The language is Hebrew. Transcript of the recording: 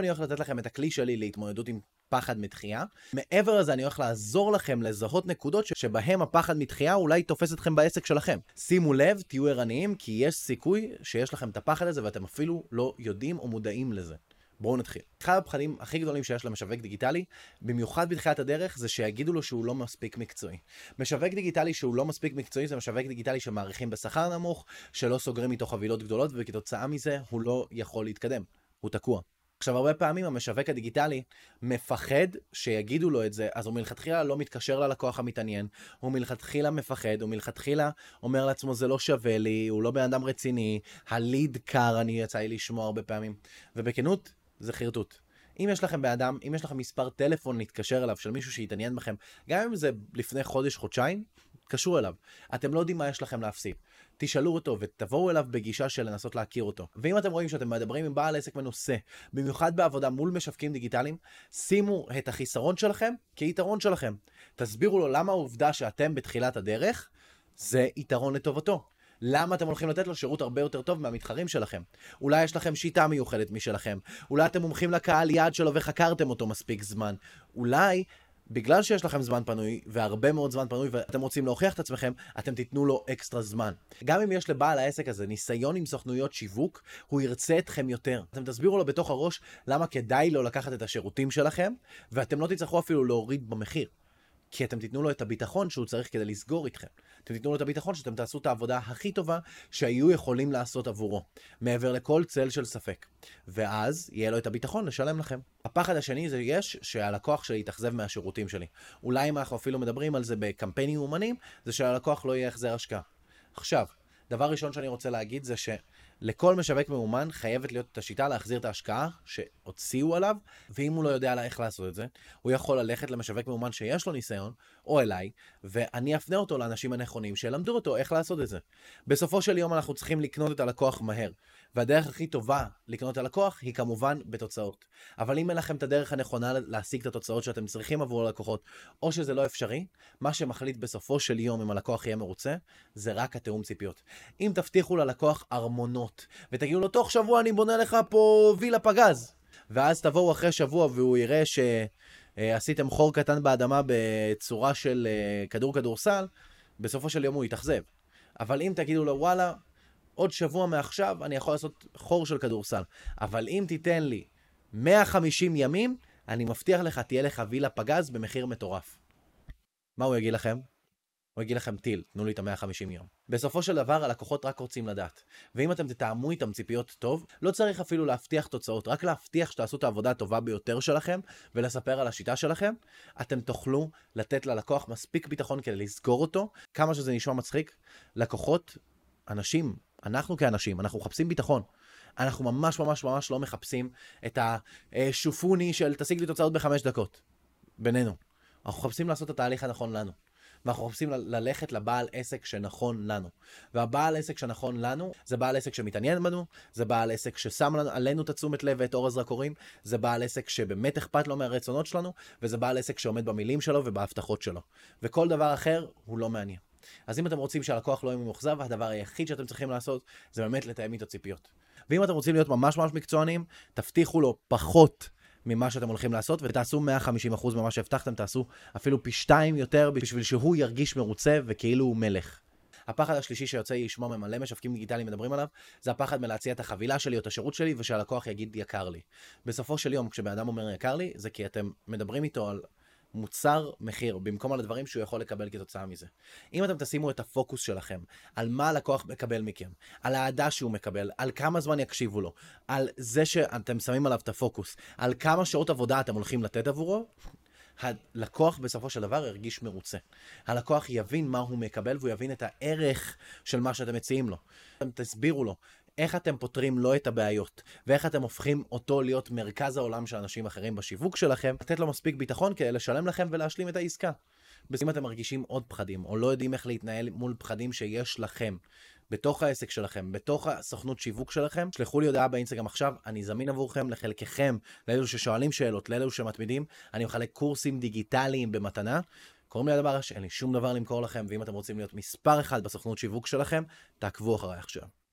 אני הולך לתת לכם את הכלי שלי להתמודדות עם פחד מתחייה. מעבר לזה, אני הולך לעזור לכם לזהות נקודות שבהם הפחד מתחייה אולי תופס אתכם בעסק שלכם. שימו לב, תהיו ערניים, כי יש סיכוי שיש לכם את הפחד הזה ואתם אפילו לא יודעים או מודעים לזה. בואו נתחיל. אחד הפחדים הכי גדולים שיש למשווק דיגיטלי, במיוחד בתחילת הדרך, זה שיגידו לו שהוא לא מספיק מקצועי. משווק דיגיטלי שהוא לא מספיק מקצועי זה משווק דיגיטלי שמעריכים בשכר נמוך, שלא סוגרים איתו חבילות גדולות, וכתוצאה מזה הוא לא יכול להתקדם. הוא תקוע. עכשיו, הרבה פעמים המשווק הדיגיטלי מפחד שיגידו לו את זה, אז הוא מלכתחילה לא מתקשר ללקוח המתעניין, הוא מלכתחילה מפחד, הוא מלכתחילה אומר לעצמו זה לא שווה לי, הוא לא בן אדם רציני, הליד קר, אני יצא לי לשמוע הרבה פעמים. ובכנות, זה חרטוט. אם יש לכם באדם, אם יש לכם מספר טלפון להתקשר אליו של מישהו שיתעניין בכם, גם אם זה לפני חודש, חודשיים, תתקשרו אליו. אתם לא יודעים מה יש לכם להפסיד. תשאלו אותו ותבואו אליו בגישה של לנסות להכיר אותו. ואם אתם רואים שאתם מדברים עם בעל עסק מנוסה, במיוחד בעבודה מול משווקים דיגיטליים, שימו את החיסרון שלכם כיתרון שלכם. תסבירו לו למה העובדה שאתם בתחילת הדרך, זה יתרון לטובתו. למה אתם הולכים לתת לו שירות הרבה יותר טוב מהמתחרים שלכם? אולי יש לכם שיטה מיוחדת משלכם, אולי אתם מומחים לקהל יעד שלו וחקרתם אותו מספיק זמן, אולי בגלל שיש לכם זמן פנוי, והרבה מאוד זמן פנוי, ואתם רוצים להוכיח את עצמכם, אתם תיתנו לו אקסטרה זמן. גם אם יש לבעל העסק הזה ניסיון עם סוכנויות שיווק, הוא ירצה אתכם יותר. אתם תסבירו לו בתוך הראש למה כדאי לו לקחת את השירותים שלכם, ואתם לא תצטרכו אפילו להוריד במחיר. כי אתם תיתנו לו את הביטחון שהוא צריך כדי לסגור איתכם. אתם תיתנו לו את הביטחון שאתם תעשו את העבודה הכי טובה שהיו יכולים לעשות עבורו, מעבר לכל צל של ספק. ואז יהיה לו את הביטחון לשלם לכם. הפחד השני זה יש שהלקוח שלי יתאכזב מהשירותים שלי. אולי אם אנחנו אפילו מדברים על זה בקמפיינים אומנים, זה שהלקוח לא יהיה החזר השקעה. עכשיו, דבר ראשון שאני רוצה להגיד זה שלכל משווק מאומן חייבת להיות את השיטה להחזיר את ההשקעה שהוציאו עליו, ואם הוא לא יודע איך לעשות את זה, הוא יכול ללכת למשווק מאומן שיש לו ניסיון, או אליי, ואני אפנה אותו לאנשים הנכונים שילמדו אותו איך לעשות את זה. בסופו של יום אנחנו צריכים לקנות את הלקוח מהר. והדרך הכי טובה לקנות את הלקוח היא כמובן בתוצאות. אבל אם אין לכם את הדרך הנכונה להשיג את התוצאות שאתם צריכים עבור הלקוחות, או שזה לא אפשרי, מה שמחליט בסופו של יום אם הלקוח יהיה מרוצה, זה רק התיאום ציפיות. אם תבטיחו ללקוח ארמונות, ותגידו לו, תוך שבוע אני בונה לך פה וילה פגז, ואז תבואו אחרי שבוע והוא יראה שעשיתם חור קטן באדמה בצורה של אה, כדור כדורסל, בסופו של יום הוא יתאכזב. אבל אם תגידו לו, וואלה, עוד שבוע מעכשיו אני יכול לעשות חור של כדורסל. אבל אם תיתן לי 150 ימים, אני מבטיח לך, תהיה לך וילה פגז במחיר מטורף. מה הוא יגיד לכם? יגיד לכם טיל, תנו לי את ה-150 יום. בסופו של דבר הלקוחות רק רוצים לדעת. ואם אתם תתאמו איתם ציפיות טוב, לא צריך אפילו להבטיח תוצאות, רק להבטיח שתעשו את העבודה הטובה ביותר שלכם, ולספר על השיטה שלכם, אתם תוכלו לתת ללקוח מספיק ביטחון כדי לסגור אותו, כמה שזה נשמע מצחיק. לקוחות, אנשים, אנחנו כאנשים, אנחנו מחפשים ביטחון. אנחנו ממש ממש ממש לא מחפשים את השופוני של תשיג לי תוצאות בחמש דקות. בינינו. אנחנו מחפשים לעשות את התהליך הנכון לנו. ואנחנו מחפשים ללכת לבעל עסק שנכון לנו. והבעל עסק שנכון לנו, זה בעל עסק שמתעניין בנו, זה בעל עסק ששם עלינו את התשומת לב ואת אור הזרקורים, זה בעל עסק שבאמת אכפת לו מהרצונות שלנו, וזה בעל עסק שעומד במילים שלו ובהבטחות שלו. וכל דבר אחר הוא לא מעניין. אז אם אתם רוצים שהלקוח לא יהיה ממוחזב, הדבר היחיד שאתם צריכים לעשות זה באמת לתאם איתו ציפיות. ואם אתם רוצים להיות ממש ממש מקצוענים, תבטיחו לו פחות ממה שאתם הולכים לעשות, ותעשו 150% ממה שהבטחתם, תעשו אפילו פי שתיים יותר בשביל שהוא ירגיש מרוצה וכאילו הוא מלך. הפחד השלישי שיוצא לי לשמוע ממלא משווקים דיגיטליים מדברים עליו, זה הפחד מלהציע את החבילה שלי או את השירות שלי ושהלקוח יגיד יקר לי. בסופו של יום, כשבן אדם אומר יקר לי, זה כי אתם מדברים איתו על מוצר מחיר, במקום על הדברים שהוא יכול לקבל כתוצאה מזה. אם אתם תשימו את הפוקוס שלכם על מה הלקוח מקבל מכם, על האהדה שהוא מקבל, על כמה זמן יקשיבו לו, על זה שאתם שמים עליו את הפוקוס, על כמה שעות עבודה אתם הולכים לתת עבורו, הלקוח בסופו של דבר ירגיש מרוצה. הלקוח יבין מה הוא מקבל והוא יבין את הערך של מה שאתם מציעים לו. אתם תסבירו לו איך אתם פותרים לו את הבעיות, ואיך אתם הופכים אותו להיות מרכז העולם של אנשים אחרים בשיווק שלכם, לתת לו מספיק ביטחון כדי לשלם לכם ולהשלים את העסקה. אם אתם מרגישים עוד פחדים, או לא יודעים איך להתנהל מול פחדים שיש לכם, בתוך העסק שלכם, בתוך הסוכנות שיווק שלכם, שלחו לי הודעה באינסטגרם עכשיו, אני זמין עבורכם, לחלקכם, לאלו ששואלים שאלות, לאלו שמתמידים, אני מחלק קורסים דיגיטליים במתנה. קוראים לי הדבר שאין לי שום דבר למכור לכם, ואם אתם רוצים להיות מספר אחד בסוכנות שיווק שלכם, תעקבו אחריי עכשיו.